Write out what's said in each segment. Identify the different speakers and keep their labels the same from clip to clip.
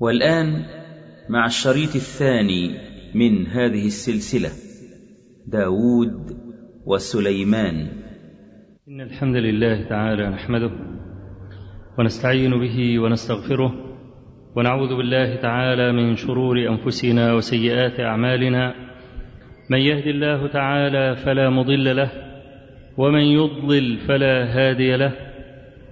Speaker 1: والآن مع الشريط الثاني من هذه السلسلة داود وسليمان.
Speaker 2: إن الحمد لله تعالى نحمده ونستعين به ونستغفره ونعوذ بالله تعالى من شرور أنفسنا وسيئات أعمالنا. من يهد الله تعالى فلا مضل له ومن يضلل فلا هادي له.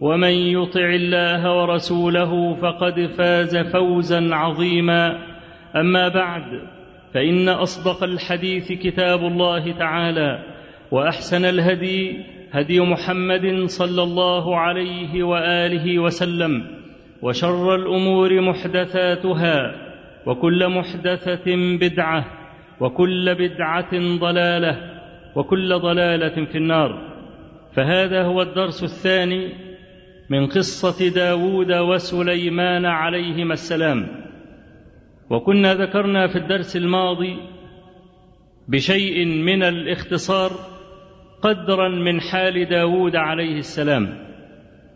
Speaker 2: ومن يطع الله ورسوله فقد فاز فوزا عظيما. أما بعد فإن أصدق الحديث كتاب الله تعالى وأحسن الهدي هدي محمد صلى الله عليه وآله وسلم وشر الأمور محدثاتها وكل محدثة بدعة وكل بدعة ضلالة وكل ضلالة في النار. فهذا هو الدرس الثاني من قصة داود وسليمان عليهما السلام. وكنا ذكرنا في الدرس الماضي بشيء من الاختصار قدرا من حال داود عليه السلام.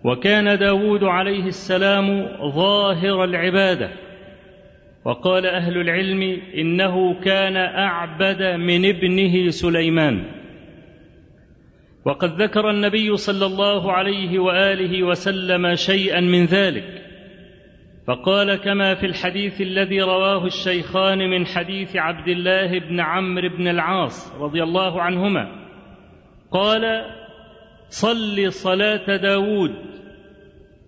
Speaker 2: وكان داود عليه السلام ظاهر العبادة. وقال أهل العلم إنه كان أعبد من ابنه سليمان. وقد ذكر النبي صلى الله عليه وآله وسلم شيئا من ذلك. فقال كما في الحديث الذي رواه الشيخان من حديث عبد الله بن عمرو بن العاص رضي الله عنهما. قال صل صلاة داود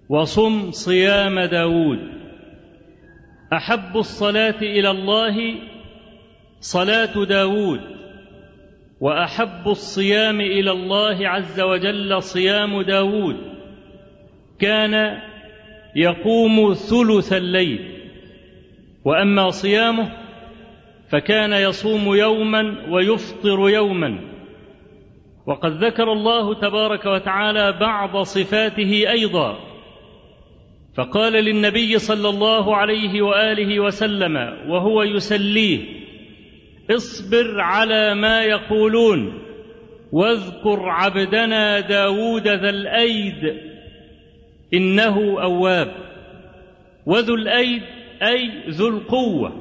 Speaker 2: وصم صيام داود. أحب الصلاة إلى الله صلاة داود وأحب الصيام إلى الله عز وجل صيام داود. كان يقوم ثلث الليل. وأما صيامه فكان يصوم يوما ويفطر يوما. وقد ذكر الله تبارك وتعالى بعض صفاته أيضا. فقال للنبي صلى الله عليه وآله وسلم وهو يسليه اصبر على ما يقولون واذكر عبدنا داود ذا الأيد إنه أواب. وذو الأيد أي ذو القوة.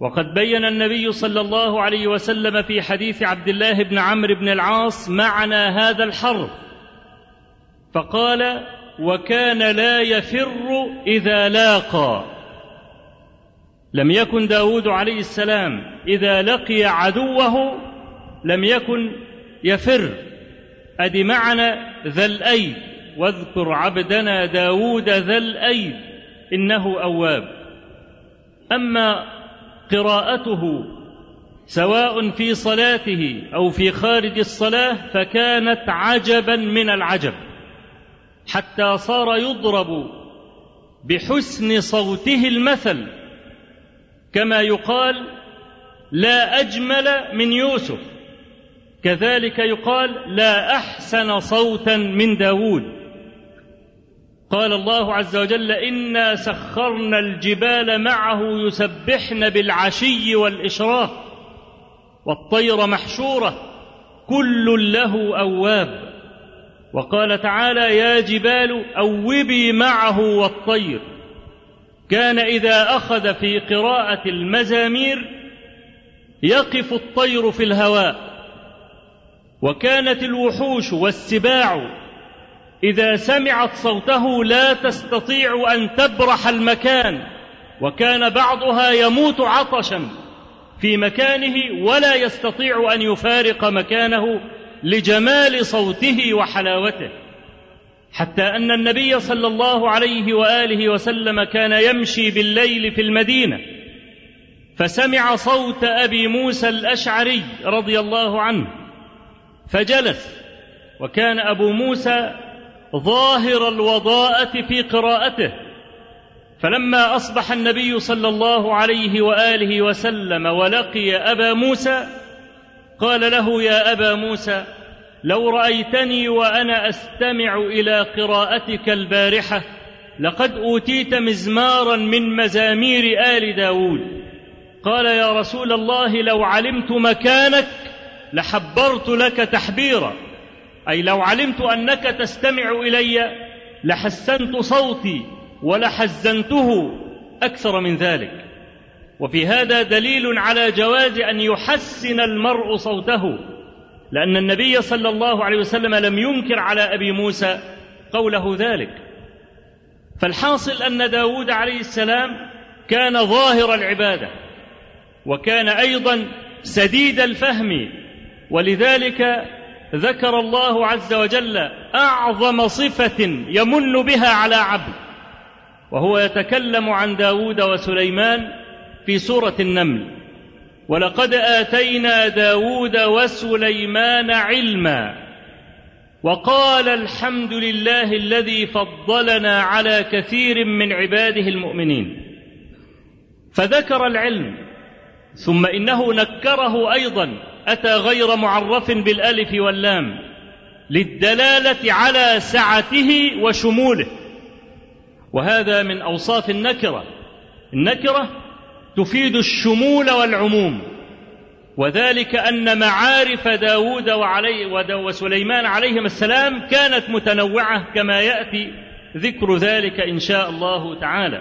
Speaker 2: وقد بين النبي صلى الله عليه وسلم في حديث عبد الله بن عمرو بن العاص معنى هذا الحرف فقال وكان لا يفر إذا لاقى. لم يكن داود عليه السلام إذا لقي عدوه لم يكن يفر. أدي معنى ذا الأيد واذكر عبدنا داود ذا الأيد إنه أواب. أما قراءته سواء في صلاته أو في خارج الصلاة فكانت عجبا من العجب. حتى صار يضرب بحسن صوته المثل. كما يقال لا أجمل من يوسف. كذلك يقال لا أحسن صوتا من داود. قال الله عز وجل إنا سخرنا الجبال معه يسبحن بالعشي والإشراق والطير محشوره كل له أواب. وقال تعالى يا جبال أوبي معه والطير. كان إذا أخذ في قراءة المزامير يقف الطير في الهواء وكانت الوحوش والسباع إذا سمعت صوته لا تستطيع أن تبرح المكان وكان بعضها يموت عطشا في مكانه ولا يستطيع أن يفارق مكانه لجمال صوته وحلاوته. حتى أن النبي صلى الله عليه وآله وسلم كان يمشي بالليل في المدينة فسمع صوت أبي موسى الأشعري رضي الله عنه فجلس وكان أبو موسى ظاهر الوضاءة في قراءته فلما أصبح النبي صلى الله عليه وآله وسلم ولقي أبا موسى قال له يا أبا موسى لو رأيتني وأنا أستمع إلى قراءتك البارحة لقد أوتيت مزمارا من مزامير آل داود. قال يا رسول الله لو علمت مكانك لحبرت لك تحبيرا. أي لو علمت أنك تستمع إلي لحسنت صوتي ولحزنته أكثر من ذلك. وفي هذا دليل على جواز أن يحسن المرء صوته. لأن النبي صلى الله عليه وسلم لم ينكر على أبي موسى قوله ذلك. فالحاصل أن داود عليه السلام كان ظاهر العبادة وكان أيضا سديد الفهم ولذلك ذكر الله عز وجل أعظم صفة يمن بها على عبد وهو يتكلم عن داود وسليمان في سورة النمل. ولقد آتينا داود وسليمان علما وقال الحمد لله الذي فضلنا على كثير من عباده المؤمنين. فذكر العلم ثم إنه نكره أيضا أتى غير معرف بالألف واللام للدلالة على سعته وشموله. وهذا من أوصاف النكرة. النكرة تفيد الشمول والعموم. وذلك أن معارف داود وعلي وسليمان عليهما السلام كانت متنوعة كما يأتي ذكر ذلك إن شاء الله تعالى.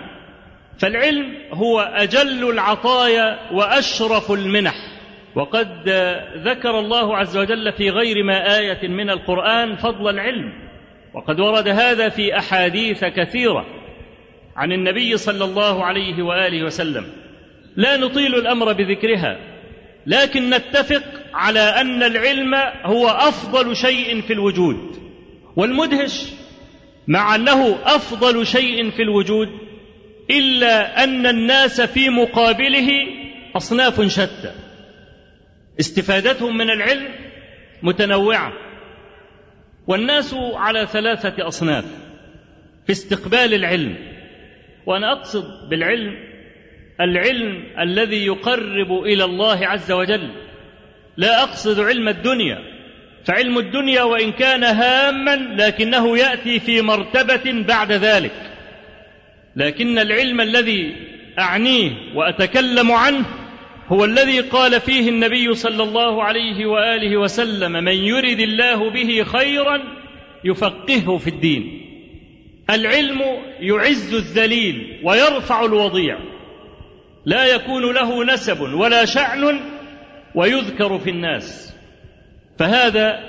Speaker 2: فالعلم هو أجل العطايا وأشرف المنح. وقد ذكر الله عز وجل في غير ما آية من القرآن فضل العلم. وقد ورد هذا في أحاديث كثيرة عن النبي صلى الله عليه وآله وسلم. لا نطيل الأمر بذكرها لكن نتفق على أن العلم هو أفضل شيء في الوجود والمدهش مع أنه أفضل شيء في الوجود إلا أن الناس في مقابله أصناف شتى استفادتهم من العلم متنوعة والناس على ثلاثة أصناف في استقبال العلم وأنا أقصد بالعلم العلم الذي يقرب إلى الله عز وجل. لا أقصد علم الدنيا. فعلم الدنيا وإن كان هاما لكنه يأتي في مرتبة بعد ذلك. لكن العلم الذي أعنيه وأتكلم عنه هو الذي قال فيه النبي صلى الله عليه وآله وسلم من يرد الله به خيرا يفقهه في الدين العلم يعز الذليل ويرفع الوضيع. لا يكون له نسب ولا شأن ويذكر في الناس. فهذا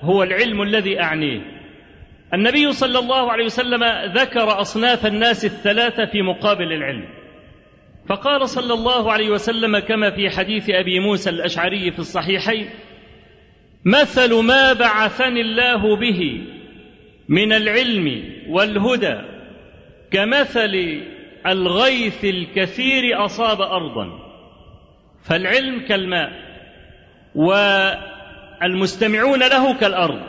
Speaker 2: هو العلم الذي أعنيه. النبي صلى الله عليه وسلم ذكر أصناف الناس الثلاثة في مقابل العلم. فقال صلى الله عليه وسلم كما في حديث أبي موسى الأشعري في الصحيحين مثل ما بعثني الله به من العلم والهدى كمثل الغيث الكثير أصاب ارضا فالعلم كالماء والمستمعون له كالأرض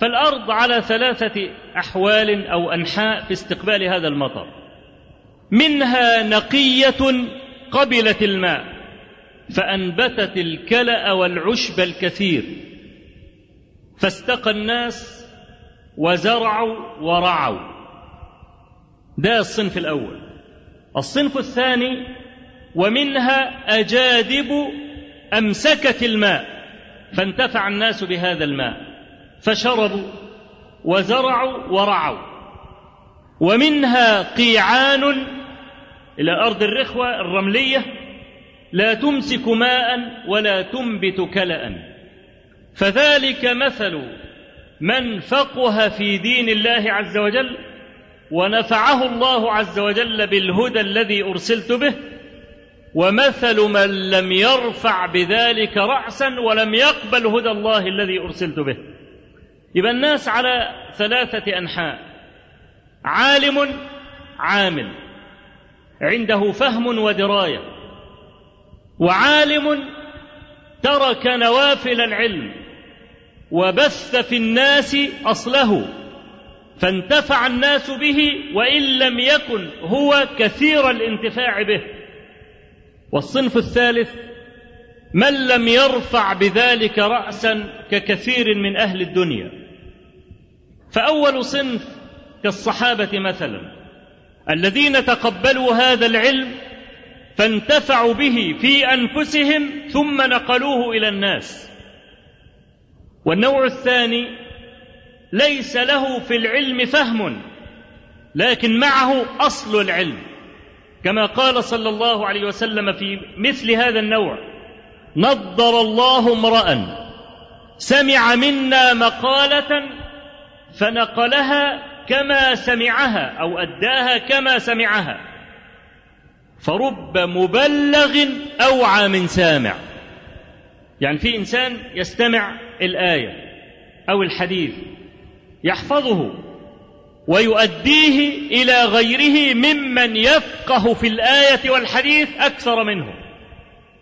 Speaker 2: فالأرض على ثلاثة أحوال أو أنحاء في استقبال هذا المطر. منها نقية قبلت الماء فأنبتت الكلأ والعشب الكثير فاستقى الناس وزرعوا ورعوا. ده الصنف الأول. الصنف الثاني ومنها اجادب امسكت الماء فانتفع الناس بهذا الماء فشربوا وزرعوا ورعوا. ومنها قيعان إلى أرض الرخوة الرملية لا تمسك ماء ولا تنبت كلا. فذلك مثل من فقه في دين الله عز وجل ونفعه الله عز وجل بالهدى الذي أرسلت به ومثل من لم يرفع بذلك رأسا ولم يقبل هدى الله الذي أرسلت به. يبقى الناس على ثلاثة أنحاء. عالم عامل عنده فهم ودراية. وعالم ترك نوافل العلم وبث في الناس أصله. فانتفع الناس به وإن لم يكن هو كثير الانتفاع به. والصنف الثالث من لم يرفع بذلك رأسا ككثير من أهل الدنيا. فأول صنف كالصحابة مثلا الذين تقبلوا هذا العلم فانتفعوا به في أنفسهم ثم نقلوه إلى الناس. والنوع الثاني ليس له في العلم فهم لكن معه أصل العلم. كما قال صلى الله عليه وسلم في مثل هذا النوع نضر الله امرأ سمع منا مقالة فنقلها كما سمعها أو أداها كما سمعها. فرب مبلغ أوعى من سامع. يعني في إنسان يستمع الآية أو الحديث يحفظه ويؤديه إلى غيره ممن يفقه في الآية والحديث أكثر منه.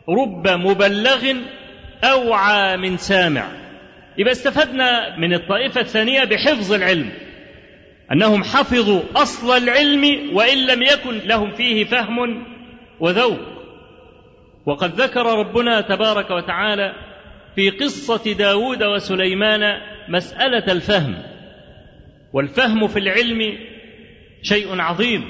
Speaker 2: رب مبلغ أوعى من سامع. يبقى استفدنا من الطائفة الثانية بحفظ العلم أنهم حفظوا أصل العلم وإن لم يكن لهم فيه فهم وذوق. وقد ذكر ربنا تبارك وتعالى في قصة داود وسليمان مسألة الفهم. والفهم في العلم شيء عظيم.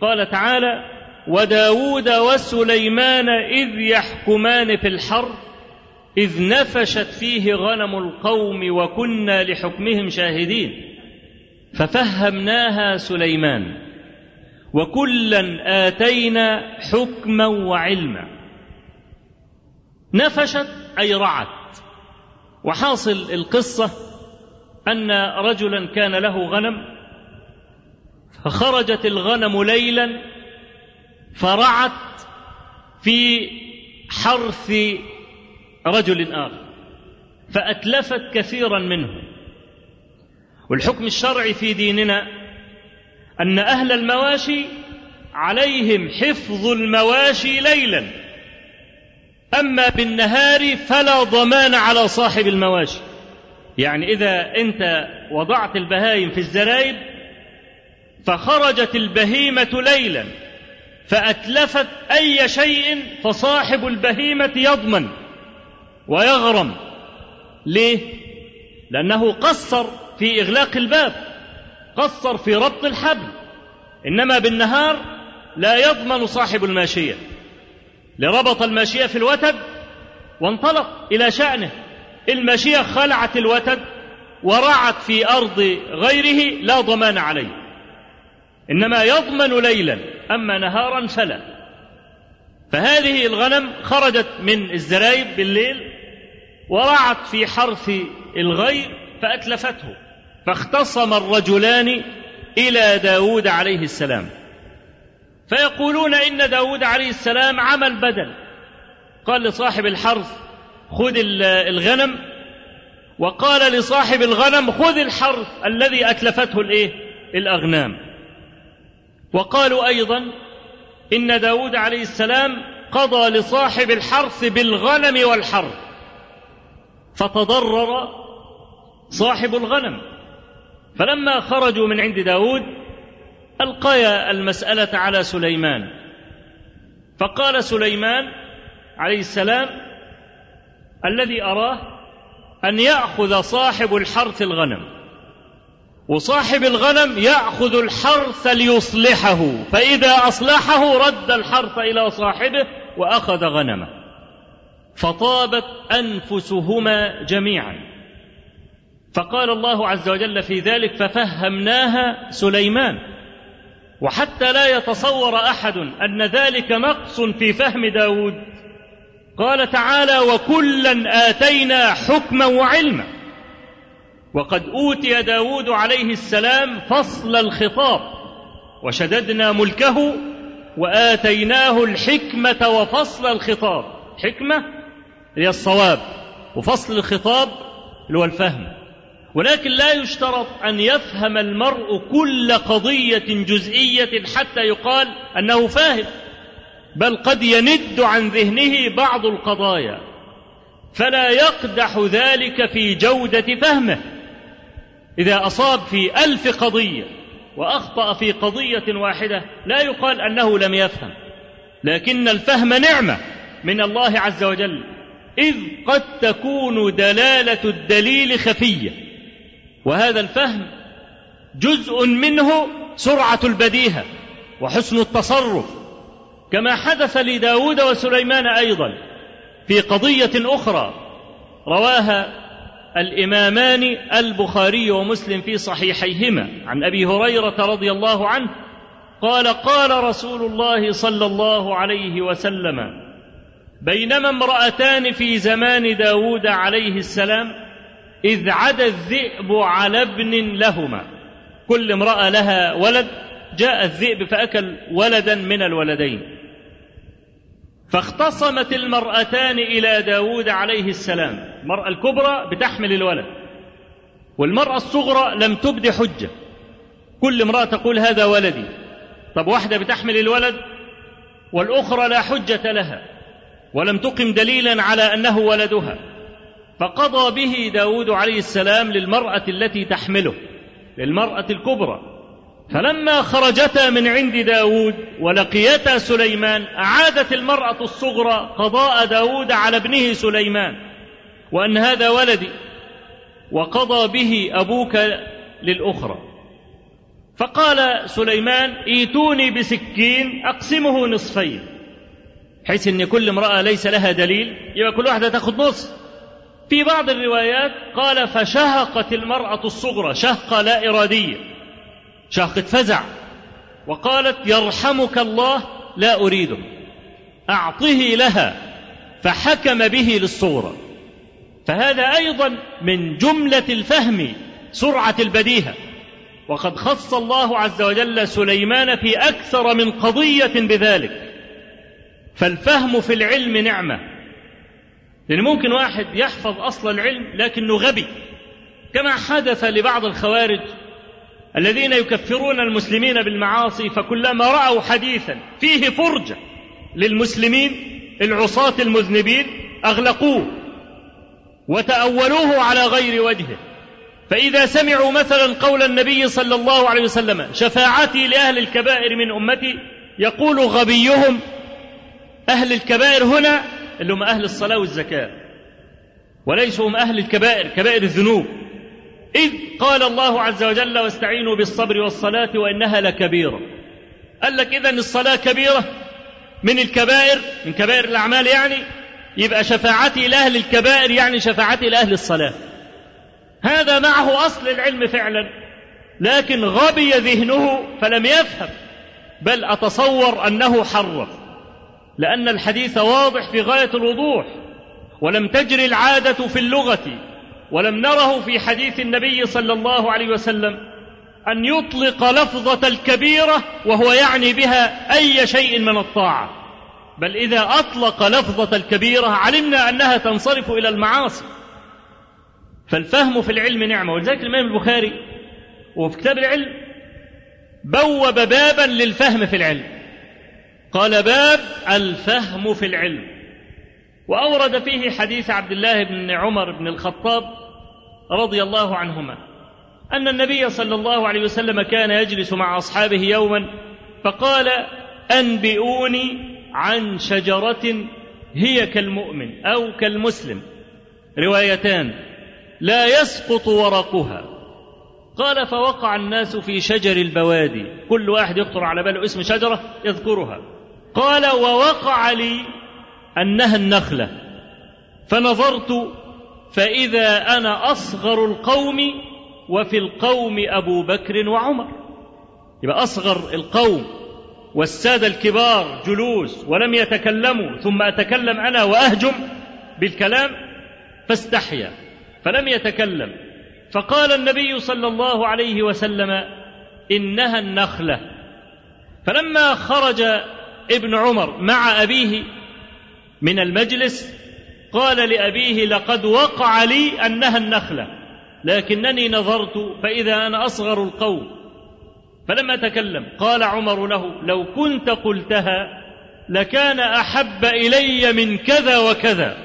Speaker 2: قال تعالى وداود وسليمان إذ يحكمان في الحرب إذ نفشت فيه غنم القوم وكنا لحكمهم شاهدين. ففهمناها سليمان وكلا آتينا حكما وعلما. نفشت أي رعت وحاصل القصة أن رجلا كان له غنم فخرجت الغنم ليلا فرعت في حرث رجل آخر فأتلفت كثيرا منه. والحكم الشرعي في ديننا أن أهل المواشي عليهم حفظ المواشي ليلا أما بالنهار فلا ضمان على صاحب المواشي. يعني إذا أنت وضعت البهايم في الزرايب فخرجت البهيمة ليلا فأتلفت أي شيء فصاحب البهيمة يضمن ويغرم. ليه؟ لأنه قصر في إغلاق الباب قصر في ربط الحبل إنما بالنهار لا يضمن صاحب الماشية. لربط الماشية في الوتد وانطلق إلى شأنه. الماشية خلعت الوتد ورعت في أرض غيره لا ضمان عليه. إنما يضمن ليلا أما نهارا فلا فهذه الغنم خرجت من الزرايب بالليل ورعت في حرث الغير فأتلفته. فاختصم الرجلان إلى داود عليه السلام. فيقولون إن داود عليه السلام عمل بدل. قال لصاحب الحرث خذ الغنم. وقال لصاحب الغنم خذ الحرث الذي أتلفته الإيه؟ الأغنام. وقالوا أيضا إن داود عليه السلام قضى لصاحب الحرث بالغنم والحرث. فتضرر صاحب الغنم. فلما خرجوا من عند داود ألقيا المسألة على سليمان. فقال سليمان عليه السلام الذي أراه أن يأخذ صاحب الحرث الغنم وصاحب الغنم يأخذ الحرث ليصلحه فإذا أصلحه رد الحرث إلى صاحبه وأخذ غنمه فطابت أنفسهما جميعا. فقال الله عز وجل في ذلك ففهمناها سليمان وحتى لا يتصور أحد أن ذلك نقص في فهم داود. قال تعالى وكلا آتينا حكما وعلما. وقد أوتي داود عليه السلام فصل الخطاب وشددنا ملكه وآتيناه الحكمة وفصل الخطاب. حكمة هي الصواب وفصل الخطاب اللي هو الفهم. ولكن لا يشترط أن يفهم المرء كل قضية جزئية حتى يقال أنه فاهم. بل قد يند عن ذهنه بعض القضايا فلا يقدح ذلك في جودة فهمه. إذا أصاب في ألف قضية وأخطأ في قضية واحدة لا يقال أنه لم يفهم. لكن الفهم نعمة من الله عز وجل. إذ قد تكون دلالة الدليل خفية. وهذا الفهم جزء منه سرعة البديهة وحسن التصرف. كما حدث لداود وسليمان أيضا في قضية أخرى رواها الإمامان البخاري ومسلم في صحيحيهما. عن أبي هريرة رضي الله عنه قال قال رسول الله صلى الله عليه وسلم بينما امرأتان في زمان داود عليه السلام إذ عدا الذئب على ابن لهما. كل امرأة لها ولد جاء الذئب فأكل ولدا من الولدين. فاختصمت المرأتان إلى داود عليه السلام. المرأة الكبرى بتحمل الولد. والمرأة الصغرى لم تبد حجة. كل امرأة تقول هذا ولدي. طب واحدة بتحمل الولد والأخرى لا حجة لها ولم تقم دليلا على أنه ولدها. فقضى به داود عليه السلام للمرأة التي تحمله للمرأة الكبرى. فلما خرجتا من عند داود ولقيتا سليمان أعادت المرأة الصغرى قضاء داود على ابنه سليمان وأن هذا ولدي وقضى به أبوك للأخرى. فقال سليمان إيتوني بسكين أقسمه نصفين. حيث إن كل امرأة ليس لها دليل يبقى كل واحدة تاخذ نص. في بعض الروايات قال فشهقت المرأة الصغرى شهقة لا إرادية. شهقه فزع وقالت يرحمك الله لا اريده أعطه لها فحكم به للصغرى فهذا أيضا من جملة الفهم سرعة البديهة. وقد خص الله عز وجل سليمان في أكثر من قضية بذلك. فالفهم في العلم نعمة. لأن ممكن واحد يحفظ أصل العلم لكنه غبي. كما حدث لبعض الخوارج الذين يكفرون المسلمين بالمعاصي فكلما رأوا حديثا فيه فرجة للمسلمين العصاة المذنبين أغلقوه وتأولوه على غير وجهه. فإذا سمعوا مثلا قول النبي صلى الله عليه وسلم شفاعتي لأهل الكبائر من أمتي يقول غبيهم أهل الكبائر هنا اللي هم أهل الصلاة والزكاة وليسوا هم أهل الكبائر كبائر الذنوب. إذ قال الله عز وجل واستعينوا بالصبر والصلاة وإنها لكبيرة. قال لك إذا الصلاة كبيرة من الكبائر من كبائر الأعمال يعني؟ يبقى شفاعتي لأهل الكبائر يعني شفاعتي لأهل الصلاة. هذا معه أصل العلم فعلا لكن غبي ذهنه فلم يفهم بل أتصور أنه حرف لأن الحديث واضح في غاية الوضوح ولم تجري العادة في اللغة ولم نره في حديث النبي صلى الله عليه وسلم أن يطلق لفظة الكبيرة وهو يعني بها أي شيء من الطاعة. بل إذا أطلق لفظة الكبيرة علمنا أنها تنصرف إلى المعاصي. فالفهم في العلم نعمة. ولذلك الإمام البخاري وفي كتاب العلم بوب بابا للفهم في العلم. قال باب الفهم في العلم. وأورد فيه حديث عبد الله بن عمر بن الخطاب رضي الله عنهما أن النبي صلى الله عليه وسلم كان يجلس مع أصحابه يوما فقال أنبئوني عن شجرة هي كالمؤمن أو كالمسلم. روايتان لا يسقط ورقها. قال فوقع الناس في شجر البوادي. كل واحد يخطر على باله اسم شجرة يذكرها. قال ووقع لي أنها النخلة. فنظرت فإذا أنا أصغر القوم وفي القوم أبو بكر وعمر. يبقى أصغر القوم والسادة الكبار جلوس ولم يتكلموا ثم أتكلم أنا وأهجم بالكلام فاستحيا فلم يتكلم. فقال النبي صلى الله عليه وسلم إنها النخلة. فلما خرج ابن عمر مع أبيه من المجلس قال لأبيه لقد وقع لي أنها النخلة لكنني نظرت فإذا أنا أصغر القوم. فلما تكلم قال عمر له لو كنت قلتها لكان أحب إلي من كذا وكذا.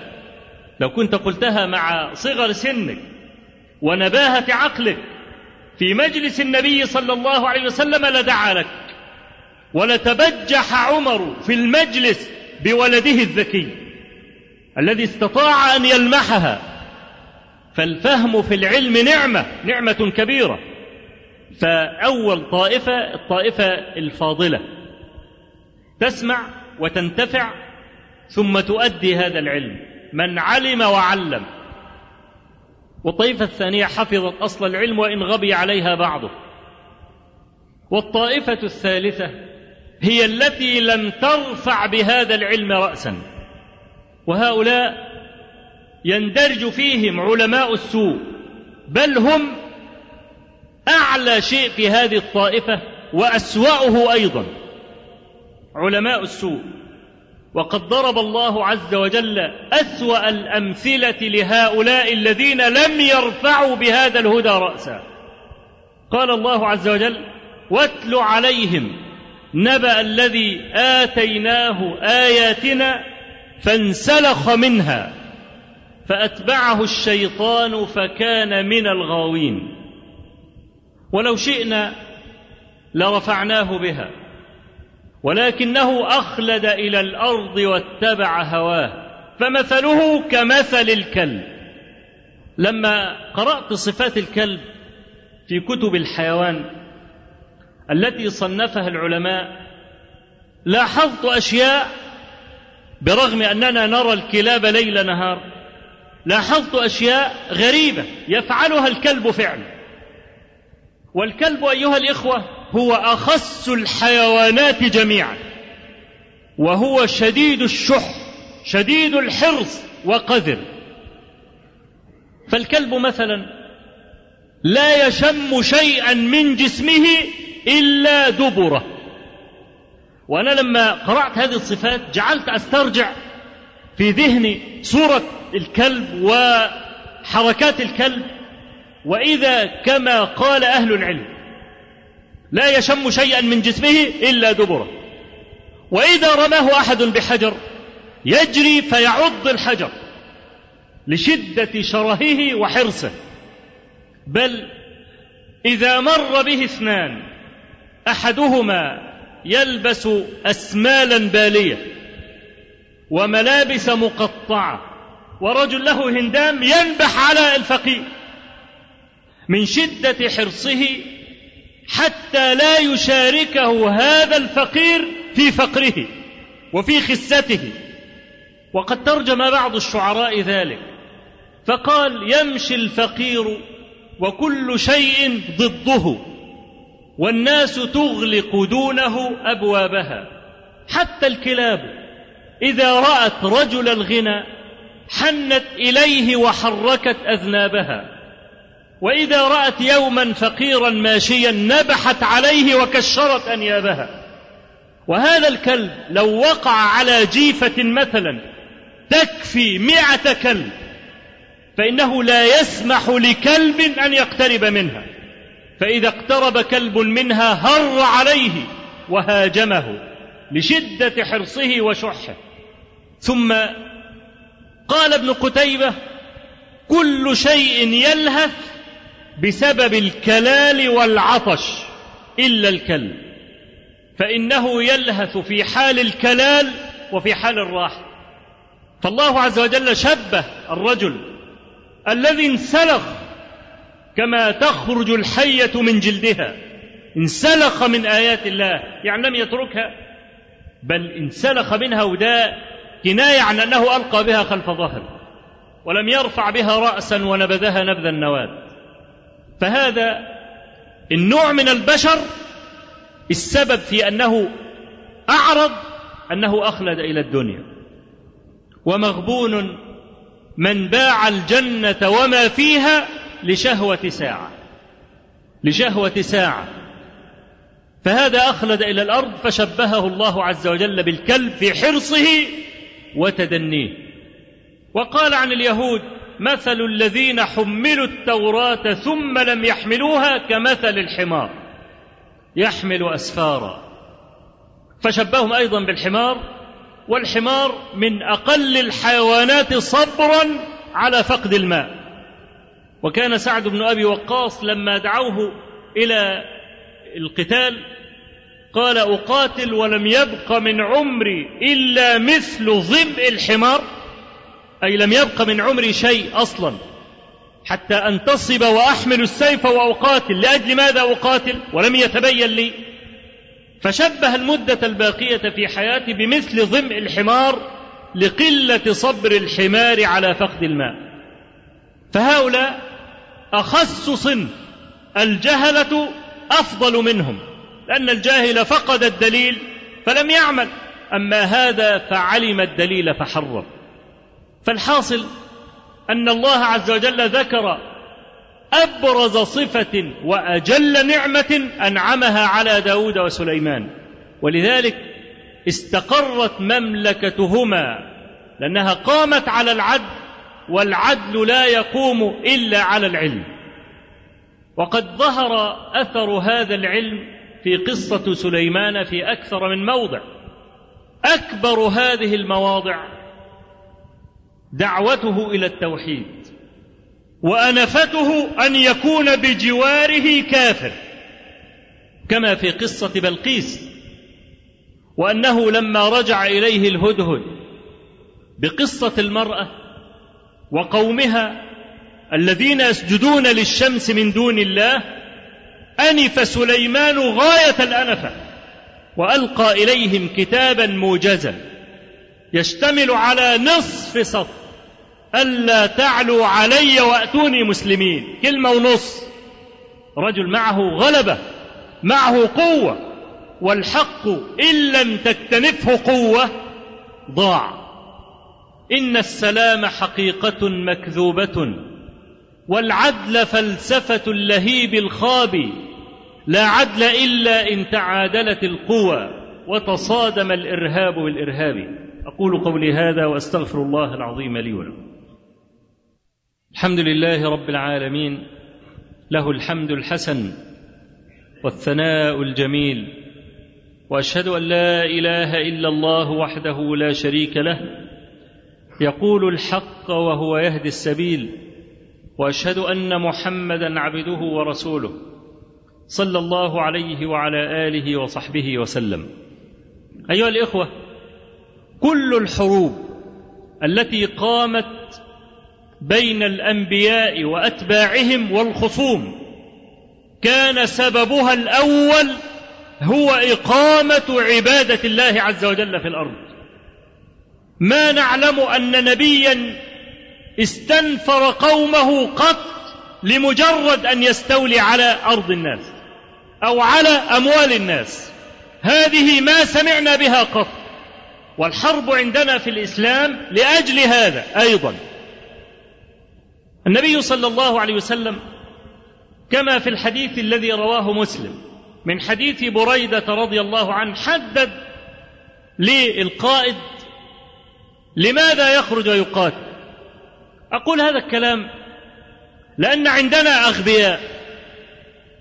Speaker 2: لو كنت قلتها مع صغر سنك ونباهة عقلك في مجلس النبي صلى الله عليه وسلم لدعا لك. ولتبجح عمر في المجلس بولده الذكي. الذي استطاع أن يلمحها. فالفهم في العلم نعمة نعمة كبيرة. فأول طائفة الطائفة الفاضلة. تسمع وتنتفع ثم تؤدي هذا العلم. من علم وعلم. والطائفة الثانية حفظت أصل العلم وإن غبي عليها بعضه. والطائفة الثالثة هي التي لم ترفع بهذا العلم راسا. وهؤلاء يندرج فيهم علماء السوء بل هم أعلى شيء في هذه الطائفة وأسوأه أيضا علماء السوء. وقد ضرب الله عز وجل أسوأ الأمثلة لهؤلاء الذين لم يرفعوا بهذا الهدى رأسا. قال الله عز وجل واتل عليهم نبأ الذي آتيناه آياتنا فانسلخ منها فأتبعه الشيطان فكان من الغاوين. ولو شئنا لرفعناه بها ولكنه أخلد إلى الأرض واتبع هواه. فمثله كمثل الكلب. لما قرأت صفات الكلب في كتب الحيوان التي صنفها العلماء لاحظت أشياء برغم أننا نرى الكلاب ليل نهار لاحظت أشياء غريبة يفعلها الكلب فعلا. والكلب أيها الإخوة هو اخس الحيوانات جميعا وهو شديد الشح شديد الحرص وقذر. فالكلب مثلا لا يشم شيئا من جسمه إلا دبره. وأنا لما قرأت هذه الصفات جعلت أسترجع في ذهني صورة الكلب وحركات الكلب وإذا كما قال أهل العلم لا يشم شيئا من جسمه إلا دبره. وإذا رماه أحد بحجر يجري فيعض الحجر لشدة شرهه وحرصه. بل إذا مر به اثنان أحدهما يلبس اسمالا بالية وملابس مقطعة ورجل له هندام ينبح على الفقير من شدة حرصه حتى لا يشاركه هذا الفقير في فقره وفي خسته. وقد ترجم بعض الشعراء ذلك فقال يمشي الفقير وكل شيء ضده. والناس تغلق دونه أبوابها. حتى الكلاب إذا رأت رجل الغنى حنت إليه وحركت أذنابها. وإذا رأت يوما فقيرا ماشيا نبحت عليه وكشرت أنيابها. وهذا الكلب لو وقع على جيفة مثلا تكفي مائه كلب فإنه لا يسمح لكلب أن يقترب منها. فإذا اقترب كلب منها هر عليه وهاجمه لشدة حرصه وشحه. ثم قال ابن قتيبة كل شيء يلهث بسبب الكلال والعطش إلا الكلب فإنه يلهث في حال الكلال وفي حال الراحه فالله عز وجل شبه الرجل الذي انسلخ كما تخرج الحية من جلدها. انسلخ من آيات الله. يعني لم يتركها بل انسلخ منها وده كناية عن أنه ألقى بها خلف ظهره ولم يرفع بها راسا ونبذها نبذ النواه فهذا النوع من البشر السبب في أنه أعرض أنه أخلد إلى الدنيا. ومغبون من باع الجنة وما فيها لشهوة ساعة. لشهوة ساعة. فهذا أخلد إلى الأرض فشبهه الله عز وجل بالكلب في حرصه وتدنيه. وقال عن اليهود مثل الذين حملوا التوراة ثم لم يحملوها كمثل الحمار. يحمل أسفارا. فشبههم أيضا بالحمار. والحمار من أقل الحيوانات صبرا على فقد الماء. وكان سعد بن أبي وقاص لما دعوه إلى القتال قال أقاتل ولم يبق من عمري إلا مثل ظبء الحمار. أي لم يبق من عمري شيء أصلا حتى أنتصب وأحمل السيف وأقاتل. لأجل ماذا أقاتل؟ ولم يتبين لي. فشبه المدة الباقية في حياتي بمثل ظمء الحمار لقلة صبر الحمار على فقد الماء. فهؤلاء أخس صنف الجهلة أفضل منهم لأن الجاهل فقد الدليل فلم يعمل أما هذا فعلم الدليل فحرم فالحاصل أن الله عز وجل ذكر أبرز صفة وأجل نعمة أنعمها على داود وسليمان ولذلك استقرت مملكتهما لأنها قامت على العدل والعدل لا يقوم إلا على العلم. وقد ظهر أثر هذا العلم في قصة سليمان في أكثر من موضع. أكبر هذه المواضع دعوته إلى التوحيد وأنفته أن يكون بجواره كافر كما في قصة بلقيس وأنه لما رجع إليه الهدهد بقصة المرأة وقومها الذين يسجدون للشمس من دون الله أنف سليمان غاية الأنفة وألقى إليهم كتابا موجزا يشتمل على نصف سطر. ألا تعلوا علي وأتوني مسلمين. كلمة ونص. رجل معه غلبة معه قوة والحق إن لم تكتنفه قوة ضاع. إن السلام حقيقة مكذوبة والعدل فلسفة اللهيب الخابي لا عدل إلا إن تعادلت القوى وتصادم الإرهاب بالإرهاب. أقول قولي هذا وأستغفر الله العظيم لي ولكم. الحمد لله رب العالمين له الحمد الحسن والثناء الجميل وأشهد أن لا إله إلا الله وحده لا شريك له يقول الحق وهو يهدي السبيل وأشهد أن محمدا عبده ورسوله صلى الله عليه وعلى آله وصحبه وسلم. أيها الإخوة كل الحروب التي قامت بين الأنبياء وأتباعهم والخصوم كان سببها الأول هو إقامة عبادة الله عز وجل في الأرض. ما نعلم أن نبيا استنفر قومه قط لمجرد أن يستولي على أرض الناس أو على أموال الناس. هذه ما سمعنا بها قط. والحرب عندنا في الإسلام لأجل هذا أيضا. النبي صلى الله عليه وسلم كما في الحديث الذي رواه مسلم من حديث بريدة رضي الله عنه حدد للقائد لماذا يخرج ويقاتل أقول هذا الكلام لأن عندنا أغبياء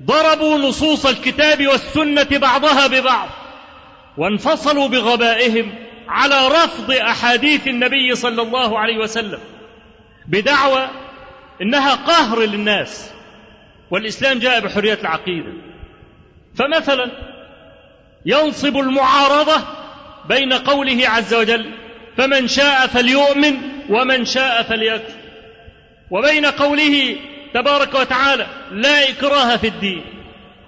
Speaker 2: ضربوا نصوص الكتاب والسنة بعضها ببعض وانفصلوا بغبائهم على رفض أحاديث النبي صلى الله عليه وسلم بدعوى إنها قهر للناس والإسلام جاء بحرية العقيدة. فمثلا ينصب المعارضة بين قوله عز وجل فمن شاء فليؤمن ومن شاء فليكفر. وبين قوله تبارك وتعالى لا إكراه في الدين.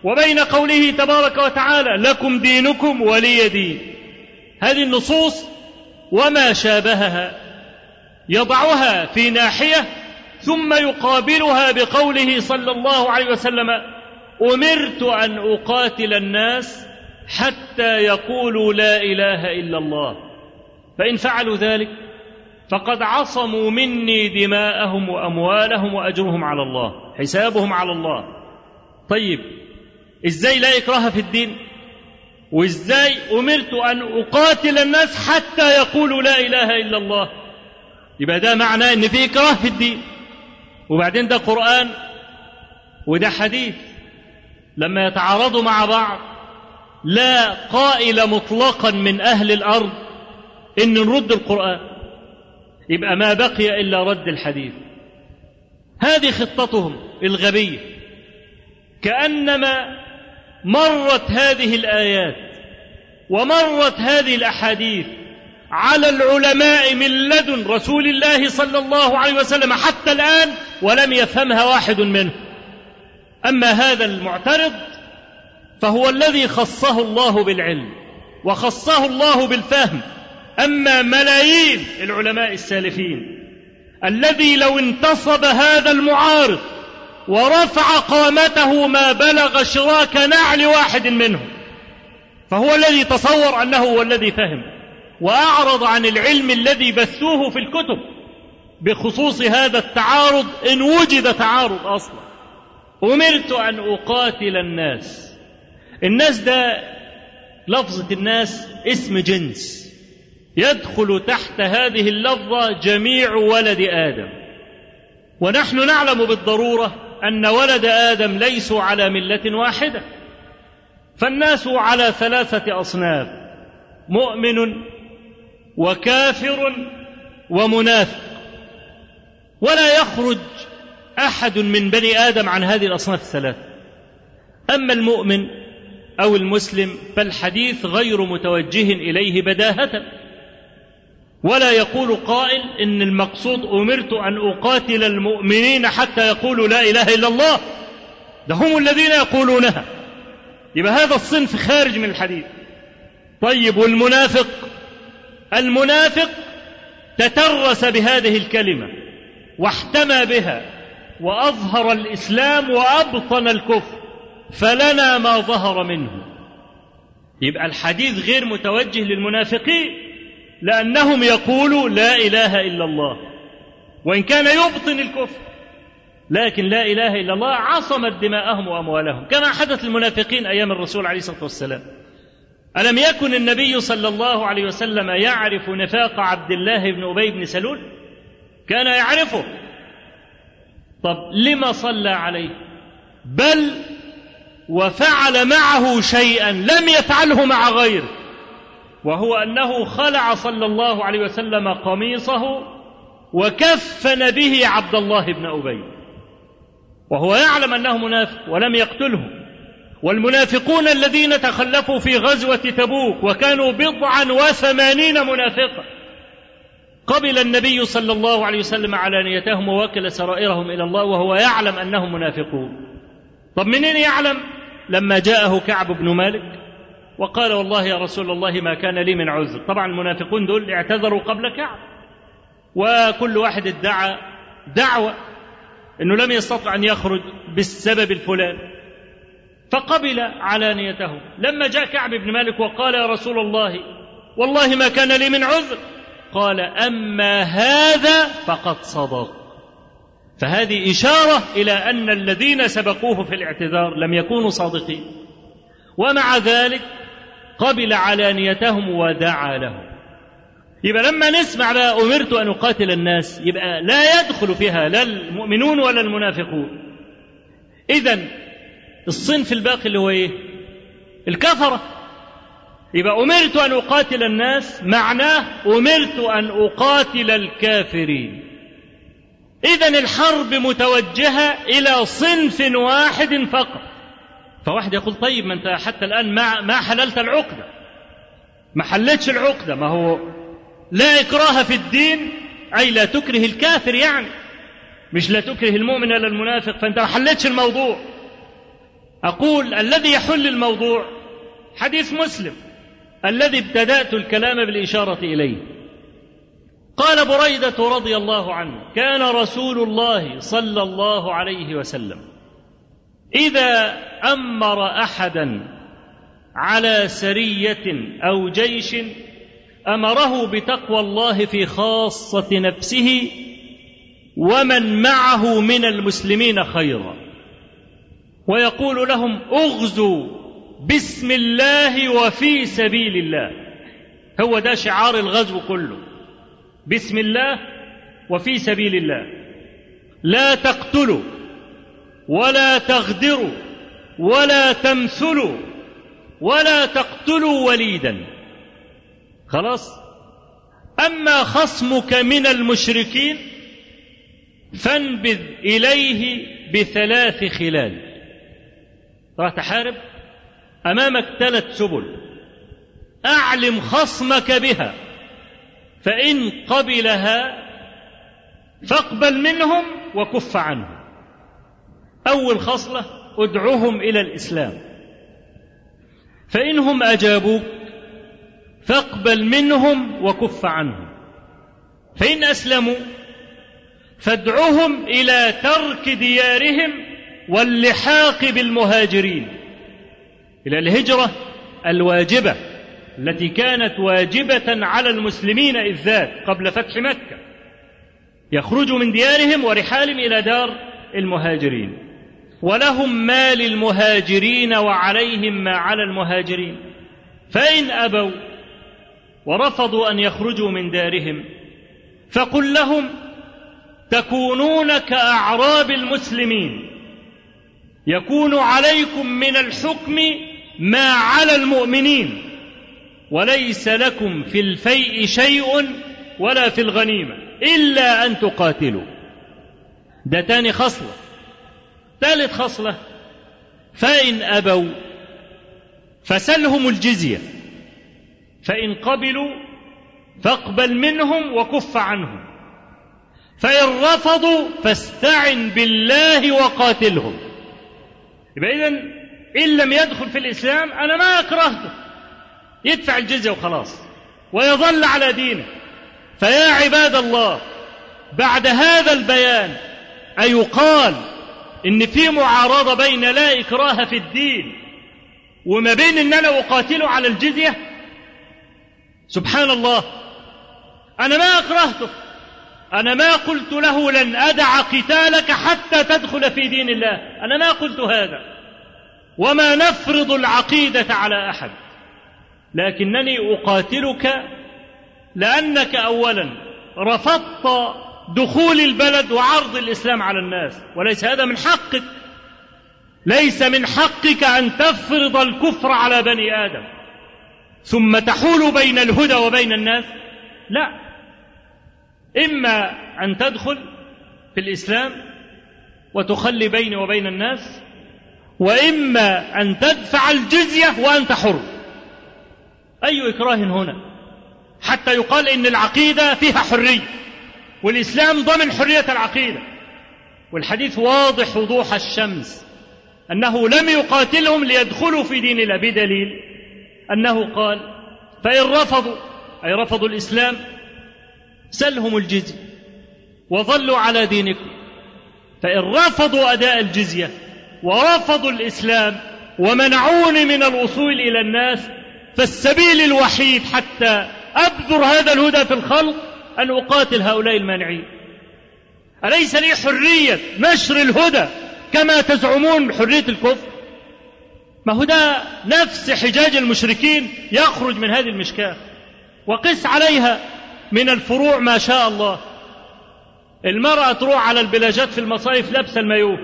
Speaker 2: وبين قوله تبارك وتعالى لكم دينكم ولي دين. هذه النصوص وما شابهها. يضعها في ناحية ثم يقابلها بقوله صلى الله عليه وسلم أمرت أن أقاتل الناس حتى يقولوا لا إله إلا الله. فإن فعلوا ذلك فقد عصموا مني دماءهم وأموالهم وأجرهم على الله حسابهم على الله. طيب إزاي لا اكراه في الدين؟ وإزاي أمرت أن أقاتل الناس حتى يقولوا لا إله إلا الله؟ يبقى ده معناه إن في اكراه في الدين. وبعدين ده قرآن وده حديث. لما يتعارضوا مع بعض لا قائل مطلقا من أهل الأرض إن نرد القرآن. يبقى ما بقي إلا رد الحديث. هذه خطتهم الغبية. كأنما مرت هذه الآيات ومرت هذه الأحاديث على العلماء من لدن رسول الله صلى الله عليه وسلم حتى الآن ولم يفهمها واحد منهم. أما هذا المعترض فهو الذي خصه الله بالعلم وخصه الله بالفهم. أما ملايين العلماء السالفين الذي لو انتصب هذا المعارض ورفع قامته ما بلغ شراك نعل واحد منهم فهو الذي تصور أنه هو الذي فهم وأعرض عن العلم الذي بثوه في الكتب بخصوص هذا التعارض إن وجد تعارض أصلا. أمرت أن أقاتل الناس. الناس ده لفظة الناس اسم جنس. يدخل تحت هذه اللفظة جميع ولد آدم. ونحن نعلم بالضرورة أن ولد آدم ليسوا على ملة واحدة. فالناس على ثلاثة أصناف مؤمن وكافر ومنافق. ولا يخرج أحد من بني آدم عن هذه الأصناف الثلاثه أما المؤمن أو المسلم فالحديث غير متوجه إليه بداهة. ولا يقول قائل إن المقصود أمرت أن أقاتل المؤمنين حتى يقولوا لا إله إلا الله. ده هم الذين يقولونها. يبقى هذا الصنف خارج من الحديث. طيب والمنافق؟ المنافق تترس بهذه الكلمة واحتمى بها وأظهر الإسلام وأبطن الكفر فلنا ما ظهر منه. يبقى الحديث غير متوجه للمنافقين. لأنهم يقولوا لا إله إلا الله. وإن كان يبطن الكفر لكن لا إله إلا الله عصمت دماءهم وأموالهم. كما حدث للمنافقين أيام الرسول عليه الصلاة والسلام. ألم يكن النبي صلى الله عليه وسلم يعرف نفاق عبد الله بن أبي بن سلول؟ كان يعرفه. طب لما صلى عليه؟ بل وفعل معه شيئا لم يفعله مع غيره. وهو أنه خلع صلى الله عليه وسلم قميصه وكفن به عبد الله بن أبي. وهو يعلم أنه منافق ولم يقتله. والمنافقون الذين تخلفوا في غزوة تبوك وكانوا بضعا وثمانين منافقا. قبل النبي صلى الله عليه وسلم علانيتهم ووكل سرائرهم إلى الله وهو يعلم أنهم منافقون. طب منين يعلم؟ لما جاءه كعب بن مالك. وقال والله يا رسول الله ما كان لي من عذر. طبعا المنافقون دول اعتذروا قبل كعب. وكل واحد ادعى دعوة إنه لم يستطع أن يخرج بالسبب الفلاني. فقبل علانيته. لما جاء كعب بن مالك وقال يا رسول الله والله ما كان لي من عذر. قال أما هذا فقد صدق فهذه إشارة إلى أن الذين سبقوه في الاعتذار لم يكونوا صادقين. ومع ذلك قبل علانيتهم ودعا لهم. يبقى لما نسمع بقى أمرت أن أقاتل الناس يبقى لا يدخل فيها لا المؤمنون ولا المنافقون. اذا الصنف الباقي اللي هو إيه؟ الكفرة. يبقى أمرت أن أقاتل الناس معناه أمرت أن أقاتل الكافرين. اذا الحرب متوجهة إلى صنف واحد فقط. فواحد يقول طيب ما انت حتى الآن ما ما حللت العقدة. ما حلتش العقدة. ما هو لا إكراه في الدين أي لا تكره الكافر يعني. مش لا تكره المؤمن ولا المنافق. فأنت ما حلتش الموضوع. أقول الذي يحل الموضوع حديث مسلم. الذي ابتدأت الكلام بالإشارة إليه. قال بريدة رضي الله عنه كان رسول الله صلى الله عليه وسلم إذا أمر أحدا على سرية أو جيش أمره بتقوى الله في خاصة نفسه ومن معه من المسلمين خيرا. ويقول لهم أغزوا بسم الله وفي سبيل الله. هو ده شعار الغزو كله. بسم الله وفي سبيل الله. لا تقتلوا. ولا تغدروا ولا تمثلوا ولا تقتلوا وليدا. خلاص؟ أما خصمك من المشركين فانبذ إليه بثلاث خلال. راح تحارب أمامك ثلاث سبل. أعلم خصمك بها فإن قبلها فاقبل منهم وكف عنهم. أول خصلة ادعوهم إلى الإسلام. فإنهم اجابوك فاقبل منهم وكف عنهم. فإن أسلموا فادعهم إلى ترك ديارهم واللحاق بالمهاجرين. إلى الهجرة الواجبة التي كانت واجبة على المسلمين إذ ذاك قبل فتح مكة. يخرجوا من ديارهم ورحالهم إلى دار المهاجرين. ولهم ما للمهاجرين وعليهم ما على المهاجرين. فإن أبوا ورفضوا أن يخرجوا من دارهم فقل لهم تكونون كأعراب المسلمين. يكون عليكم من الحكم ما على المؤمنين وليس لكم في الفيء شيء ولا في الغنيمة إلا أن تقاتلوا. ده تاني خصلة. ثالث خصلة. فإن أبوا فسلهم الجزية. فإن قبلوا فاقبل منهم وكف عنهم. فإن رفضوا فاستعن بالله وقاتلهم. يبقى اذا إن لم يدخل في الإسلام أنا ما أكرهته. يدفع الجزية وخلاص ويظل على دينه. فيا عباد الله بعد هذا البيان أيقال إن في معارضة بين لا إكراه في الدين وما بين إن أنا أقاتله على الجزية سبحان الله أنا ما أكرهته. أنا ما قلت له لن أدع قتالك حتى تدخل في دين الله. أنا ما قلت هذا. وما نفرض العقيدة على أحد. لكنني أقاتلك لأنك أولا رفضت دخول البلد وعرض الإسلام على الناس. وليس هذا من حقك. ليس من حقك أن تفرض الكفر على بني آدم. ثم تحول بين الهدى وبين الناس. لا. إما أن تدخل في الإسلام وتخلي بيني وبين الناس وإما أن تدفع الجزية وأنت حر. أي إكراه هنا؟ حتى يقال إن العقيدة فيها حرية. والإسلام ضمن حرية العقيدة. والحديث واضح وضوح الشمس. أنه لم يقاتلهم ليدخلوا في دين الله بدليل أنه قال فإن رفضوا أي رفضوا الإسلام سلهم الجزية وظلوا على دينكم. فإن رفضوا أداء الجزية ورفضوا الإسلام ومنعوني من الوصول إلى الناس فالسبيل الوحيد حتى أبذر هذا الهدى في الخلق أن أقاتل هؤلاء المانعين. أليس لي حرية نشر الهدى كما تزعمون حرية الكفر؟ ما هو ده نفس حجاج المشركين يخرج من هذه المشكاة. وقس عليها من الفروع ما شاء الله. المرأة تروح على البلاجات في المصايف لابسة المايوه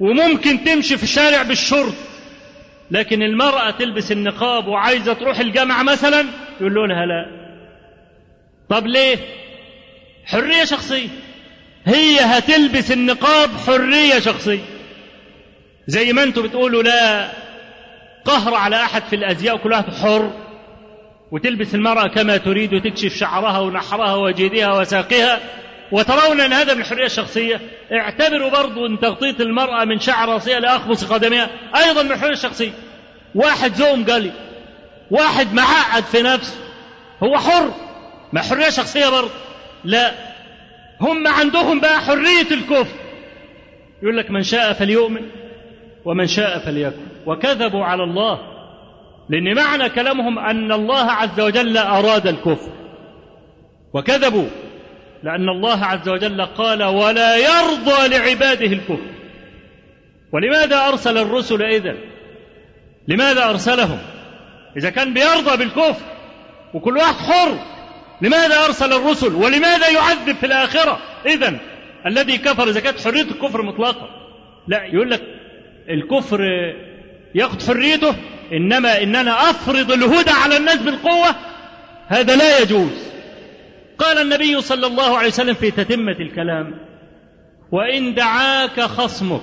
Speaker 2: وممكن تمشي في الشارع بالشرط. لكن المرأة تلبس النقاب وعايزة تروح الجامعة مثلا يقول لها لا. طب ليه؟ حرية شخصية. هي هتلبس النقاب حرية شخصية. زي ما أنتم بتقولوا لا قهر على أحد في الأزياء واحد حر. وتلبس المرأة كما تريد وتكشف شعرها ونحرها وجيدها وساقها وترون أن هذا من الحرية الشخصية اعتبروا برضو أن تغطية المرأة من شعر رأسها لأخمص قدمها أيضا من الحرية الشخصية واحد زوم قالي واحد معقد في نفسه هو حر. ما حرية شخصية برضه. لا. هم عندهم بقى حرية الكفر. يقول لك من شاء فليؤمن ومن شاء فليكفر. وكذبوا على الله. لأن معنى كلامهم أن الله عز وجل أراد الكفر. وكذبوا لأن الله عز وجل قال ولا يرضى لعباده الكفر. ولماذا أرسل الرسل إذا لماذا أرسلهم؟ إذا كان بيرضى بالكفر وكل واحد حر. لماذا أرسل الرسل ولماذا يعذب في الآخرة؟ إذا الذي كفر إذا كانت حرية الكفر مطلقة لا يقول لك الكفر ياخذ حريته إنما إن أنا أفرض الهدى على الناس بالقوة هذا لا يجوز. قال النبي صلى الله عليه وسلم في تتمة الكلام وإن دعاك خصمك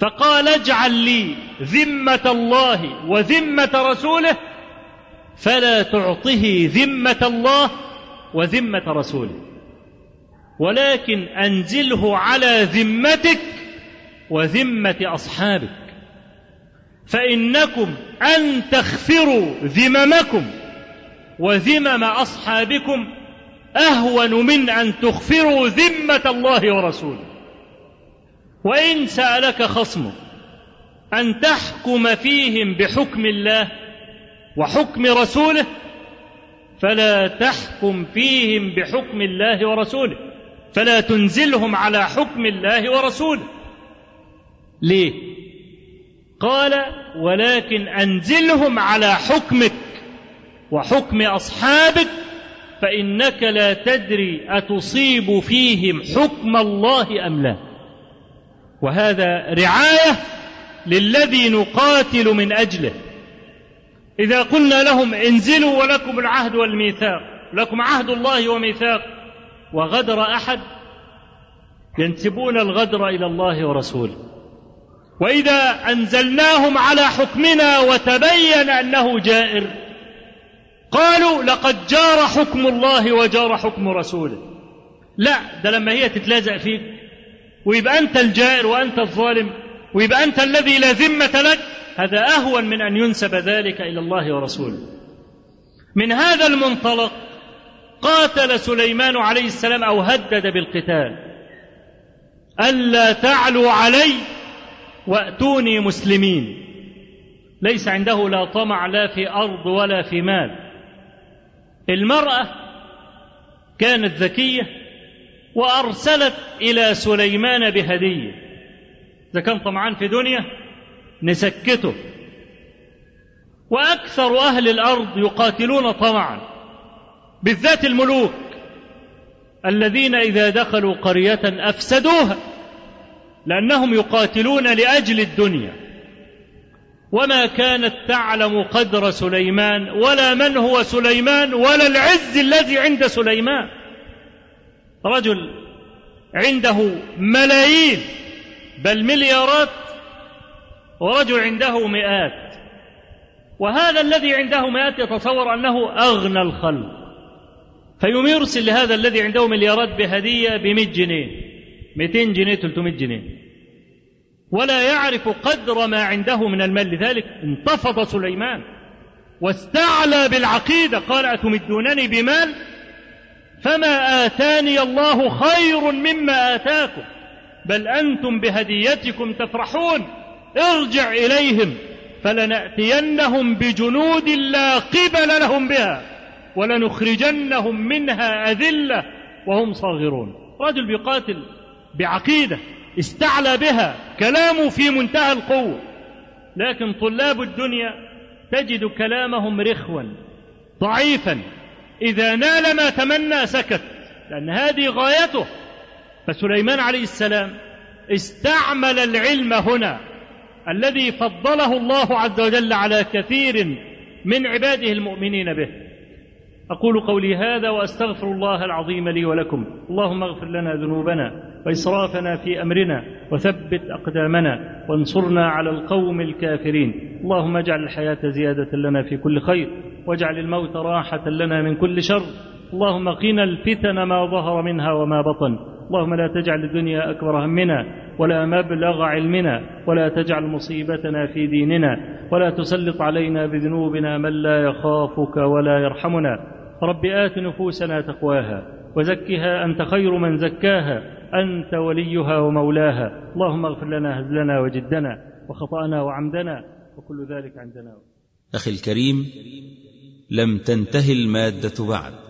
Speaker 2: فقال اجعل لي ذمة الله وذمة رسوله فلا تعطه ذمة الله وذمة رسوله. ولكن أنزله على ذمتك وذمة أصحابك. فإنكم أن تغفروا ذممكم وذمم أصحابكم أهون من أن تغفروا ذمة الله ورسوله. وإن سألك خصمك أن تحكم فيهم بحكم الله وحكم رسوله فلا تحكم فيهم بحكم الله ورسوله فلا تنزلهم على حكم الله ورسوله. ليه؟ قال ولكن أنزلهم على حكمك وحكم أصحابك فإنك لا تدري أتصيب فيهم حكم الله أم لا. وهذا رعاية للذي نقاتل من أجله. إذا قلنا لهم انزلوا ولكم العهد والميثاق لكم عهد الله وميثاق وغدر أحد ينسبون الغدر إلى الله ورسوله. وإذا أنزلناهم على حكمنا وتبين أنه جائر قالوا لقد جار حكم الله وجار حكم رسوله. لا ده لما هي تتلازق فيك ويبقى أنت الجائر وأنت الظالم ويبقى أنت الذي لا ذمة لك هذا أهون من أن ينسب ذلك إلى الله ورسوله. من هذا المنطلق قاتل سليمان عليه السلام أو هدد بالقتال. ألا تعلوا علي وأتوني مسلمين. ليس عنده لا طمع لا في أرض ولا في مال. المرأة كانت ذكية وأرسلت إلى سليمان بهدية. اذا كان طمعان في دنيا؟ نسكته. وأكثر أهل الأرض يقاتلون طمعا بالذات الملوك الذين إذا دخلوا قرية أفسدوها لأنهم يقاتلون لأجل الدنيا. وما كانت تعلم قدر سليمان ولا من هو سليمان ولا العز الذي عند سليمان. رجل عنده ملايين بل مليارات ورجل عنده مئات. وهذا الذي عنده مئات يتصور أنه أغنى الخلق. فيوم يرسل لهذا الذي عنده مليارات بهدية ب جنيه. 200 جنيه 300 جنيه. ولا يعرف قدر ما عنده من المال. لذلك انتفض سليمان واستعلى بالعقيدة. قال أتمدونني بمال؟ فما آتاني الله خير مما آتاكم بل أنتم بهديتكم تفرحون. ارجع إليهم فلنأتينهم بجنود لا قبل لهم بها ولنخرجنهم منها أذلة وهم صاغرون. رجل بيقاتل بعقيدة استعلى بها كلامه في منتهى القوة. لكن طلاب الدنيا تجد كلامهم رخوا ضعيفا. إذا نال ما تمنى سكت لأن هذه غايته. فسليمان عليه السلام استعمل العلم هنا. الذي فضله الله عز وجل على كثير من عباده المؤمنين به. أقول قولي هذا وأستغفر الله العظيم لي ولكم. اللهم اغفر لنا ذنوبنا وإسرافنا في أمرنا وثبت أقدامنا وانصرنا على القوم الكافرين. اللهم اجعل الحياة زيادة لنا في كل خير واجعل الموت راحة لنا من كل شر. اللهم قنا الفتن ما ظهر منها وما بطن. اللهم لا تجعل الدنيا أكبر همنا ولا مبلغ علمنا ولا تجعل مصيبتنا في ديننا ولا تسلط علينا بذنوبنا من لا يخافك ولا يرحمنا. رب آت نفوسنا تقواها وزكها أنت خير من زكاها أنت وليها ومولاها. اللهم اغفر لنا هزلنا وجدنا وخطأنا وعمدنا وكل ذلك عندنا.
Speaker 1: أخي الكريم لم تنتهي المادة بعد.